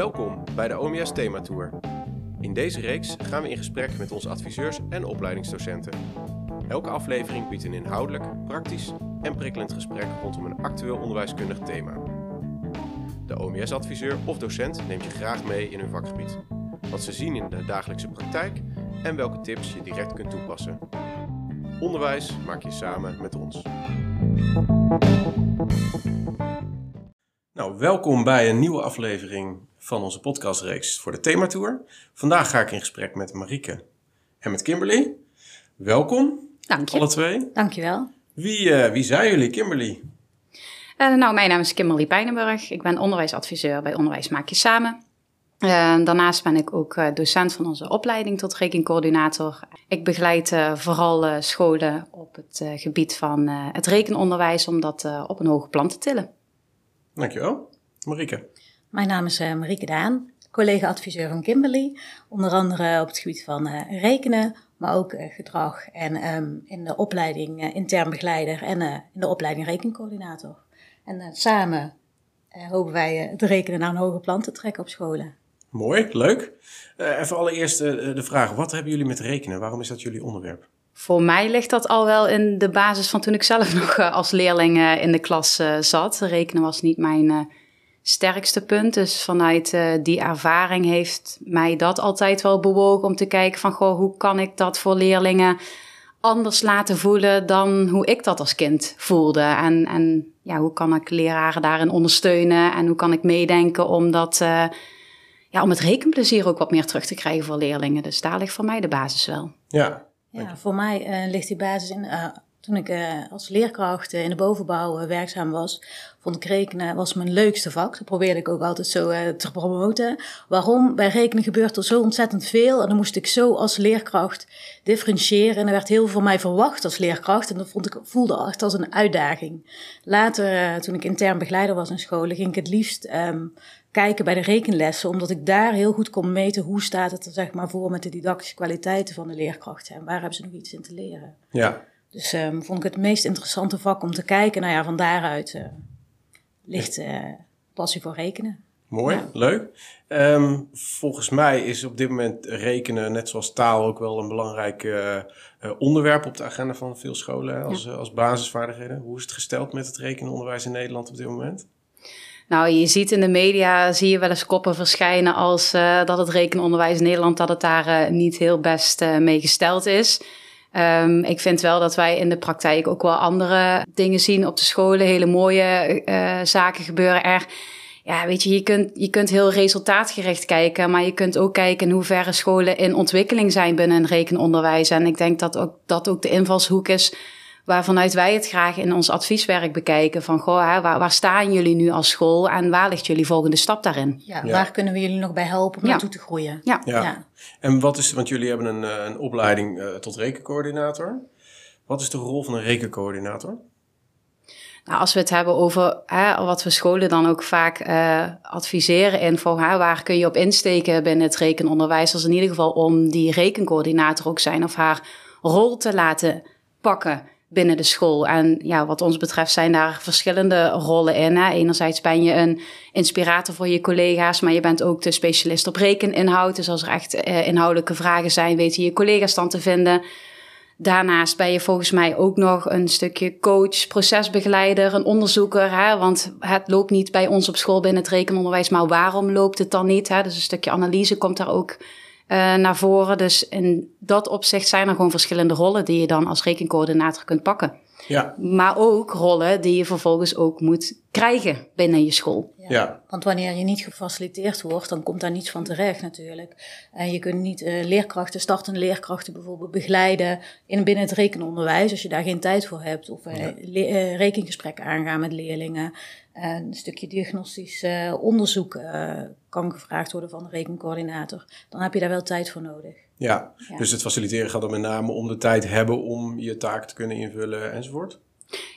Welkom bij de OMS Thematour. In deze reeks gaan we in gesprek met onze adviseurs en opleidingsdocenten. Elke aflevering biedt een inhoudelijk, praktisch en prikkelend gesprek rondom een actueel onderwijskundig thema. De OMS-adviseur of docent neemt je graag mee in hun vakgebied. Wat ze zien in de dagelijkse praktijk en welke tips je direct kunt toepassen. Onderwijs maak je samen met ons. Nou, welkom bij een nieuwe aflevering van onze podcastreeks voor de Thematour. Vandaag ga ik in gesprek met Marieke en met Kimberly. Welkom, Dank je. alle twee. Dankjewel. Wie, eh, wie zijn jullie, Kimberly? Uh, nou, mijn naam is Kimberly Pijnenburg. Ik ben onderwijsadviseur bij Onderwijs Maak Je Samen. Uh, daarnaast ben ik ook uh, docent van onze opleiding tot rekencoördinator. Ik begeleid uh, vooral scholen op het gebied van het rekenonderwijs om dat op een hoger plan te tillen. Dankjewel. Marieke. Mijn naam is Marieke Daan, collega-adviseur van Kimberly. Onder andere op het gebied van rekenen, maar ook gedrag en um, in de opleiding intern begeleider en in de opleiding rekencoördinator. En samen hopen wij het rekenen naar een hoger plan te trekken op scholen. Mooi, leuk. Uh, even allereerst uh, de vraag, wat hebben jullie met rekenen? Waarom is dat jullie onderwerp? Voor mij ligt dat al wel in de basis van toen ik zelf nog uh, als leerling in de klas zat. Rekenen was niet mijn sterkste punt. Dus vanuit die ervaring heeft mij dat altijd wel bewogen om te kijken van... Goh, hoe kan ik dat voor leerlingen anders laten voelen dan hoe ik dat als kind voelde? En, en ja, hoe kan ik leraren daarin ondersteunen? En hoe kan ik meedenken om dat ja, om het rekenplezier ook wat meer terug te krijgen voor leerlingen. Dus daar ligt voor mij de basis wel. Ja, ja voor mij uh, ligt die basis in. Toen ik uh, als leerkracht in de bovenbouw werkzaam was, vond ik rekenen was mijn leukste vak. Dat probeerde ik ook altijd zo te promoten. Waarom? Bij rekenen gebeurt er zo ontzettend veel. En dan moest ik zo als leerkracht differentiëren. En er werd heel veel van mij verwacht als leerkracht. En dat vond ik, voelde echt als een uitdaging. Later, toen ik intern begeleider was in scholen, ging ik het liefst um, kijken bij de rekenlessen, omdat ik daar heel goed kon meten hoe staat het er zeg maar voor met de didactische kwaliteiten van de leerkrachten en waar hebben ze nog iets in te leren. Ja. Dus um, vond ik het meest interessante vak om te kijken. Nou ja, van daaruit uh, ligt uh, passie voor rekenen. Mooi, ja. leuk. Um, volgens mij is op dit moment rekenen, net zoals taal, ook wel een belangrijk uh, onderwerp op de agenda van veel scholen als, ja. als basisvaardigheden. Hoe is het gesteld met het rekenonderwijs in Nederland op dit moment? Nou, je ziet in de media, zie je wel eens koppen verschijnen als uh, dat het rekenonderwijs in Nederland, dat het daar uh, niet heel best uh, mee gesteld is. Um, ik vind wel dat wij in de praktijk ook wel andere dingen zien op de scholen, hele mooie zaken gebeuren er. Ja, weet je, je kunt, je kunt heel resultaatgericht kijken, maar je kunt ook kijken in hoeverre scholen in ontwikkeling zijn binnen een rekenonderwijs. En ik denk dat ook, dat ook de invalshoek is waarvanuit wij het graag in ons advieswerk bekijken. Van, goh, hè, waar, waar, staan jullie nu als school en waar ligt jullie volgende stap daarin? Ja, ja. waar kunnen we jullie nog bij helpen om ja. naartoe te groeien? Ja. ja. ja. En wat is, want jullie hebben een, een opleiding uh, tot rekencoördinator. Wat is de rol van een rekencoördinator? Nou, als we het hebben over hè, wat we scholen dan ook vaak uh, adviseren in van hè, waar kun je op insteken binnen het rekenonderwijs, als in ieder geval om die rekencoördinator ook zijn of haar rol te laten pakken binnen de school. En ja, wat ons betreft zijn daar verschillende rollen in. Enerzijds ben je een inspirator voor je collega's, maar je bent ook de specialist op rekeninhoud. Dus als er echt uh, inhoudelijke vragen zijn, weten je collega's dan te vinden. Daarnaast ben je volgens mij ook nog een stukje coach, procesbegeleider, een onderzoeker. Hè? Want het loopt niet bij ons op school binnen het rekenonderwijs, maar waarom loopt het dan niet? Hè? Dus een stukje analyse komt daar ook uh, naar voren. Dus in dat opzicht zijn er gewoon verschillende rollen die je dan als rekencoördinator kunt pakken. Ja. Maar ook rollen die je vervolgens ook moet krijgen binnen je school. Ja. Want wanneer je niet gefaciliteerd wordt, dan komt daar niets van terecht natuurlijk. En je kunt niet uh, leerkrachten, startende leerkrachten bijvoorbeeld begeleiden in, binnen het rekenonderwijs als je daar geen tijd voor hebt. Of uh, uh, rekengesprekken aangaan met leerlingen. een stukje diagnostisch onderzoek kan gevraagd worden van de rekencoördinator. Dan heb je daar wel tijd voor nodig. Ja, ja. dus het faciliteren gaat er met name om de tijd hebben om je taak te kunnen invullen enzovoort?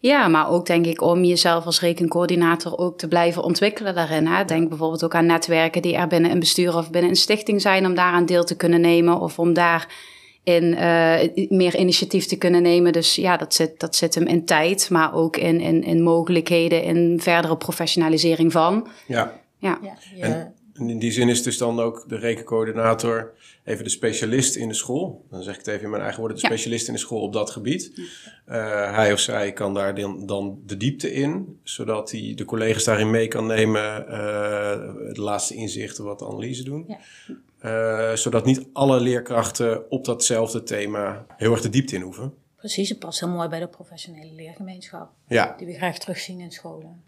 Ja, maar ook denk ik om jezelf als rekencoördinator ook te blijven ontwikkelen daarin. Hè. Denk bijvoorbeeld ook aan netwerken die er binnen een bestuur of binnen een stichting zijn om daaraan deel te kunnen nemen of om daar in uh, meer initiatief te kunnen nemen. Dus ja, dat zit, dat zit hem in tijd, maar ook in, in, in mogelijkheden, in verdere professionalisering van. Ja. ja. ja je, En in die zin is dus dan ook de rekencoördinator even de specialist in de school. Dan zeg ik het even in mijn eigen woorden, de specialist in de school op dat gebied. Eh, hij of zij kan daar dan, dan de diepte in, zodat hij de collega's daarin mee kan nemen, eh, de laatste inzichten, wat de analyse doen. Eh, zodat niet alle leerkrachten op datzelfde thema heel erg de diepte in hoeven. Precies, het past heel mooi bij de professionele leergemeenschap. Ja, Die we graag terugzien in scholen.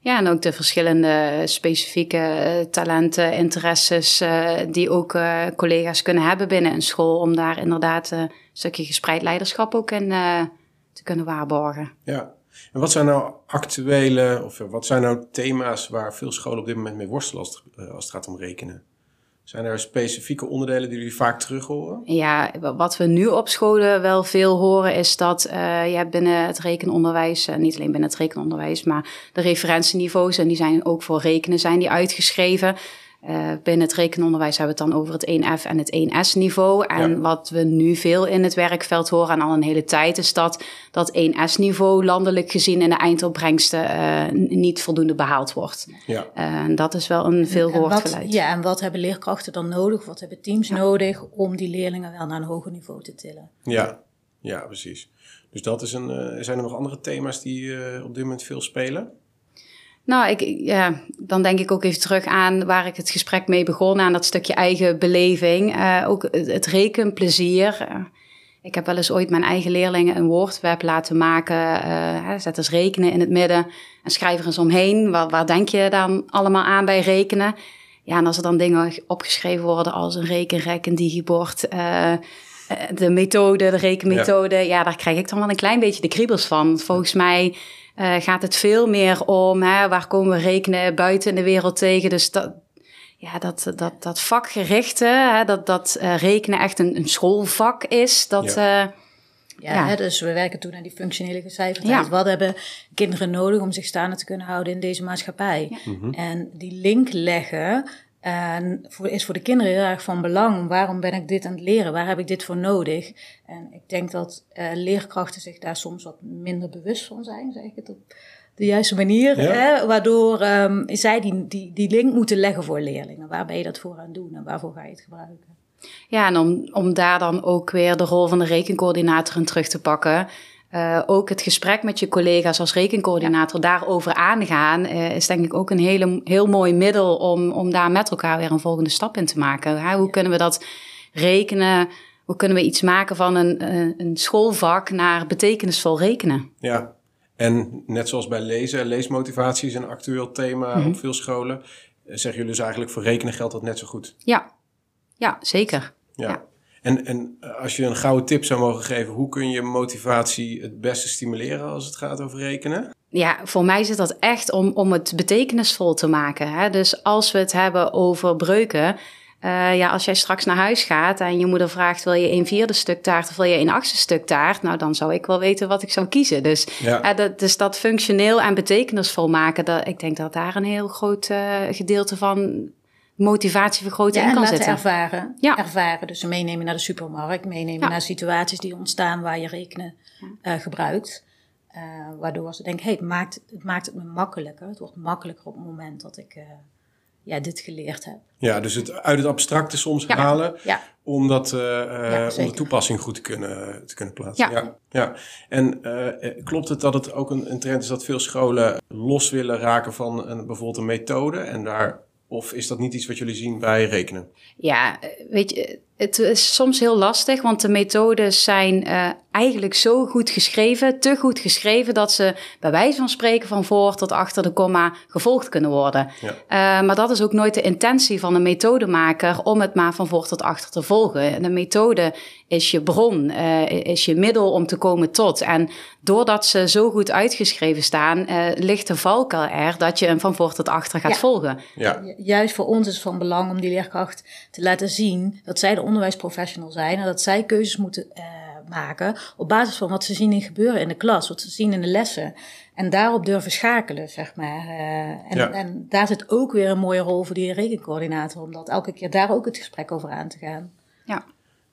Ja, en ook de verschillende specifieke eh, talenten, interesses eh, die ook eh, collega's kunnen hebben binnen een school. Om daar inderdaad een stukje gespreid leiderschap ook in te kunnen waarborgen. ja. En wat zijn nou actuele, of wat zijn nou thema's waar veel scholen op dit moment mee worstelen als het, als het gaat om rekenen? Zijn er specifieke onderdelen die jullie vaak terug horen? Ja, wa- wat we nu op scholen wel veel horen is dat eh, je binnen het rekenonderwijs, eh, niet alleen binnen het rekenonderwijs, maar de referentieniveaus, en die zijn ook voor rekenen zijn die uitgeschreven. Eh, binnen het rekenonderwijs hebben we het dan over het 1F en het 1S-niveau. En Ja. wat we nu veel in het werkveld horen, en al een hele tijd, is dat dat 1S-niveau landelijk gezien in de eindopbrengsten eh, niet voldoende behaald wordt. Ja, Eh, En dat is wel een veel En gehoord geluid. ja, en wat hebben leerkrachten dan nodig? Wat hebben teams nodig om die leerlingen wel naar een hoger niveau te tillen? ja, ja, precies. Dus dat is een. eh, zijn er nog andere thema's die eh, op dit moment veel spelen? Nou, ik, ja, dan denk ik ook even terug aan waar ik het gesprek mee begon, aan dat stukje eigen beleving. Eh, ook het, het rekenplezier. Eh, ik heb wel eens ooit mijn eigen leerlingen een woordweb laten maken. eh, zet eens rekenen in het midden en schrijf er eens omheen. Waar, waar denk je dan allemaal aan bij rekenen? Ja, en als er dan dingen opgeschreven worden als een rekenrek, een digibord, de methode, de rekenmethode, ja. daar krijg ik dan wel een klein beetje de kriebels van. Volgens mij eh, gaat het veel meer om hè, waar komen we rekenen buiten in de wereld tegen. Dus dat, ja, dat, dat, dat vakgerichte, hè, dat, dat eh, rekenen echt een, een schoolvak is, dat, Ja. eh, Ja, Ja. Hè, dus we werken toen naar die functionele gecijferdheid. Ja. Wat hebben kinderen nodig om zich staande te kunnen houden in deze maatschappij? Mhm. En die link leggen en voor, is voor de kinderen heel erg van belang. Waarom ben ik dit aan het leren? Waar heb ik dit voor nodig? En ik denk dat eh, leerkrachten zich daar soms wat minder bewust van zijn, zeg ik het op de juiste manier. Ja. Hè? Waardoor ehm, zij die, die, die link moeten leggen voor leerlingen. Waar ben je dat voor aan het doen en waarvoor ga je het gebruiken? Ja, en om, om daar dan ook weer de rol van de rekencoördinator in terug te pakken. Eh, ook het gesprek met je collega's als rekencoördinator daarover aangaan, eh, is denk ik ook een hele, heel mooi middel om, om daar met elkaar weer een volgende stap in te maken. Hè? Hoe kunnen we dat rekenen? Hoe kunnen we iets maken van een, eh, een schoolvak naar betekenisvol rekenen? Ja, en net zoals bij lezen, leesmotivatie is een actueel thema op veel scholen. Zeggen jullie dus eigenlijk voor rekenen geldt dat net zo goed? Ja, ja zeker. Ja. Ja. En, en als je een gouden tip zou mogen geven, hoe kun je motivatie het beste stimuleren als het gaat over rekenen? Ja, voor mij zit dat echt om, om het betekenisvol te maken. Hè? Dus als we het hebben over breuken. eh, ja, als jij straks naar huis gaat en je moeder vraagt: wil je een vierde stuk taart of wil je een achtste stuk taart? Nou, dan zou ik wel weten wat ik zou kiezen. Dus, Ja. eh, dat, dus dat functioneel en betekenisvol maken, dat, ik denk dat daar een heel groot eh, gedeelte van motivatievergroting Ja, in en kan laten zitten. ervaren. Ja. ervaren. Dus meenemen naar de supermarkt, meenemen Ja. naar situaties die ontstaan waar je rekenen eh, gebruikt. Eh, waardoor ze denken, hey, het, maakt, het maakt het me makkelijker. Het wordt makkelijker op het moment dat ik eh, ja, dit geleerd heb. Ja, dus het uit het abstracte soms Ja. halen, Ja, om dat eh, eh, om de toepassing goed te kunnen, te kunnen plaatsen. Ja. ja, ja. En klopt het dat het ook een, een trend is dat veel scholen los willen raken van een, bijvoorbeeld een methode en daar of is dat niet iets wat jullie zien bij rekenen? Ja, eh, weet je, het is soms heel lastig, want de methodes zijn eh, eigenlijk zo goed geschreven, te goed geschreven, dat ze bij wijze van spreken van voor tot achter de komma gevolgd kunnen worden. Ja. Eh, maar dat is ook nooit de intentie van een methodemaker om het maar van voor tot achter te volgen. De methode is je bron, eh, is je middel om te komen tot. En doordat ze zo goed uitgeschreven staan, eh, ligt de valkuil er dat je hem van voor tot achter gaat Ja. volgen. Ja, Juist voor ons is het van belang om die leerkracht te laten zien dat zij de onderwijsprofessional zijn en dat zij keuzes moeten eh, maken op basis van wat ze zien in gebeuren in de klas, wat ze zien in de lessen. En daarop durven schakelen, zeg maar. Eh, en, Ja. en daar zit ook weer een mooie rol voor die rekencoördinator, om dat elke keer daar ook het gesprek over aan te gaan. Ja.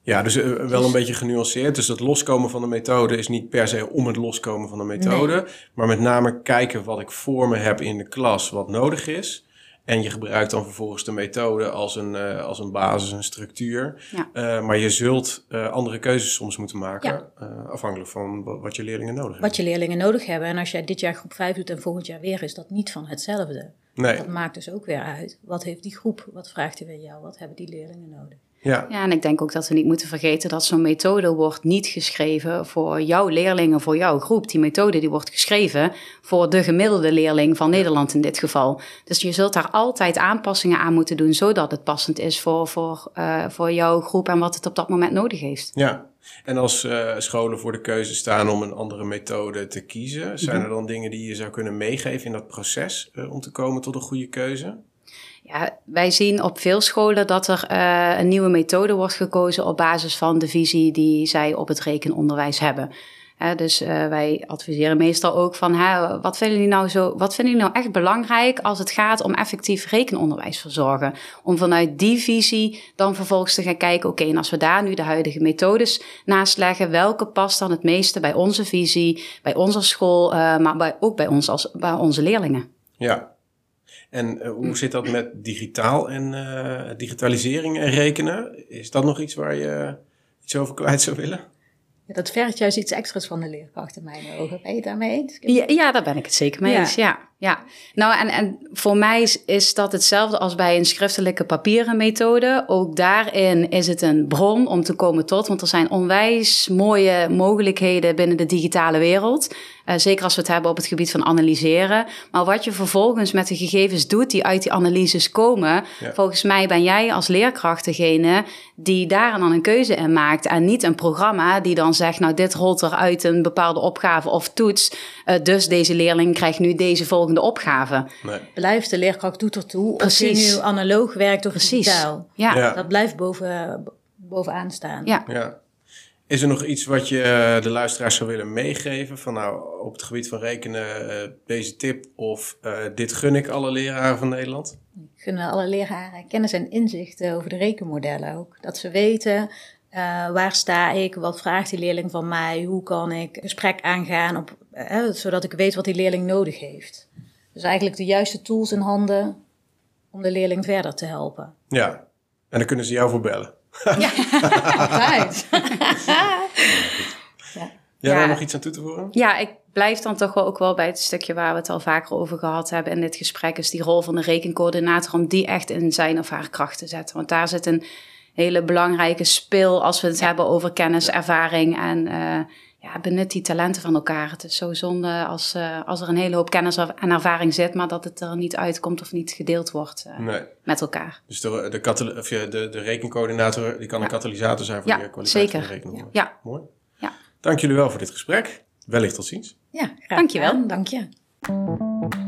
ja dus eh, wel een beetje genuanceerd. Dus het loskomen van de methode is niet per se om het loskomen van de methode, maar met name kijken wat ik voor me heb in de klas, wat nodig is. En je gebruikt dan vervolgens de methode als een, uh, als een basis, een structuur. Ja. Uh, maar je zult uh, andere keuzes soms moeten maken, afhankelijk van wat je leerlingen nodig hebben. Wat je leerlingen nodig hebben. En als jij dit jaar groep 5 doet en volgend jaar weer, is dat niet van hetzelfde. Nee. Dat maakt dus ook weer uit. Wat heeft die groep? Wat vraagt hij van jou? Wat hebben die leerlingen nodig? Ja. ja, en ik denk ook dat we niet moeten vergeten dat zo'n methode wordt niet geschreven voor jouw leerlingen, voor jouw groep. Die methode die wordt geschreven voor de gemiddelde leerling van Nederland in dit geval. Dus je zult daar altijd aanpassingen aan moeten doen, zodat het passend is voor, voor, uh, voor jouw groep en wat het op dat moment nodig heeft. Ja, en als uh, scholen voor de keuze staan om een andere methode te kiezen, zijn er dan dingen die je zou kunnen meegeven in dat proces uh, om te komen tot een goede keuze? Ja, wij zien op veel scholen dat er uh, een nieuwe methode wordt gekozen op basis van de visie die zij op het rekenonderwijs hebben. Dus uh, wij adviseren meestal ook van, hè, wat, vinden jullie nou zo, wat vinden jullie nou echt belangrijk als het gaat om effectief rekenonderwijs verzorgen? Om vanuit die visie dan vervolgens te gaan kijken, oké, en als we daar nu de huidige methodes naast leggen, welke past dan het meeste bij onze visie, bij onze school, maar bij, ook bij, ons als, bij onze leerlingen? Ja, en uh, hoe zit dat met digitaal en uh, digitalisering en rekenen? Is dat nog iets waar je iets over kwijt zou willen? Ja, dat vergt juist iets extra's van de leerkracht in mijn ogen. Ben je het daarmee eens? Ja, ja, daar ben ik het zeker mee eens. Ja. Ja. Nou, en, en voor mij is, is dat hetzelfde als bij een schriftelijke papieren methode. Ook daarin is het een bron om te komen tot, want er zijn onwijs mooie mogelijkheden binnen de digitale wereld. Uh, zeker als we het hebben op het gebied van analyseren. Maar wat je vervolgens met de gegevens doet die uit die analyses komen, Ja. volgens mij ben jij als leerkracht degene die daar dan een keuze in maakt. En niet een programma die dan zegt, nou dit rolt er uit een bepaalde opgave of toets. Uh, dus deze leerling krijgt nu deze volgende opgave. Nee. Blijft de leerkracht doet ertoe of Precies. je nu analoog werkt of Precies. digitaal. Ja. Ja. Dat blijft boven, bovenaan staan. Ja. Ja. Is er nog iets wat je eh, de luisteraars zou willen meegeven? Van nou, op het gebied van rekenen, eh, deze tip of eh, dit gun ik alle leraren van Nederland? Ik gun alle leraren kennis en inzichten over de rekenmodellen ook. Dat ze weten uh, waar sta ik, wat vraagt die leerling van mij, hoe kan ik gesprek aangaan, op, uh, zodat ik weet wat die leerling nodig heeft. Dus eigenlijk de juiste tools in handen om de leerling verder te helpen. Ja, en dan kunnen ze jou voor bellen. Ja, altijd. Jij Ja. nog iets aan toe te voegen? Ja, ik blijf dan toch wel ook wel bij het stukje waar we het al vaker over gehad hebben in dit gesprek, is die rol van de rekencoördinator om die echt in zijn of haar kracht te zetten. Want daar zit een hele belangrijke spil als we het hebben over kennis, ervaring en uh, ja, benut die talenten van elkaar. Het is zo zonde als, uh, als er een hele hoop kennis en ervaring zit, maar dat het er niet uitkomt of niet gedeeld wordt uh, Nee. met elkaar. Dus de, de, katal- of ja, de, de rekencoördinator die kan een katalysator zijn voor Ja, de kwaliteit van de zeker. rekenonderwijs. Ja. Mooi. Ja. Dank jullie wel voor dit gesprek. Wellicht tot ziens. Ja, graag Dankjewel. Dank je.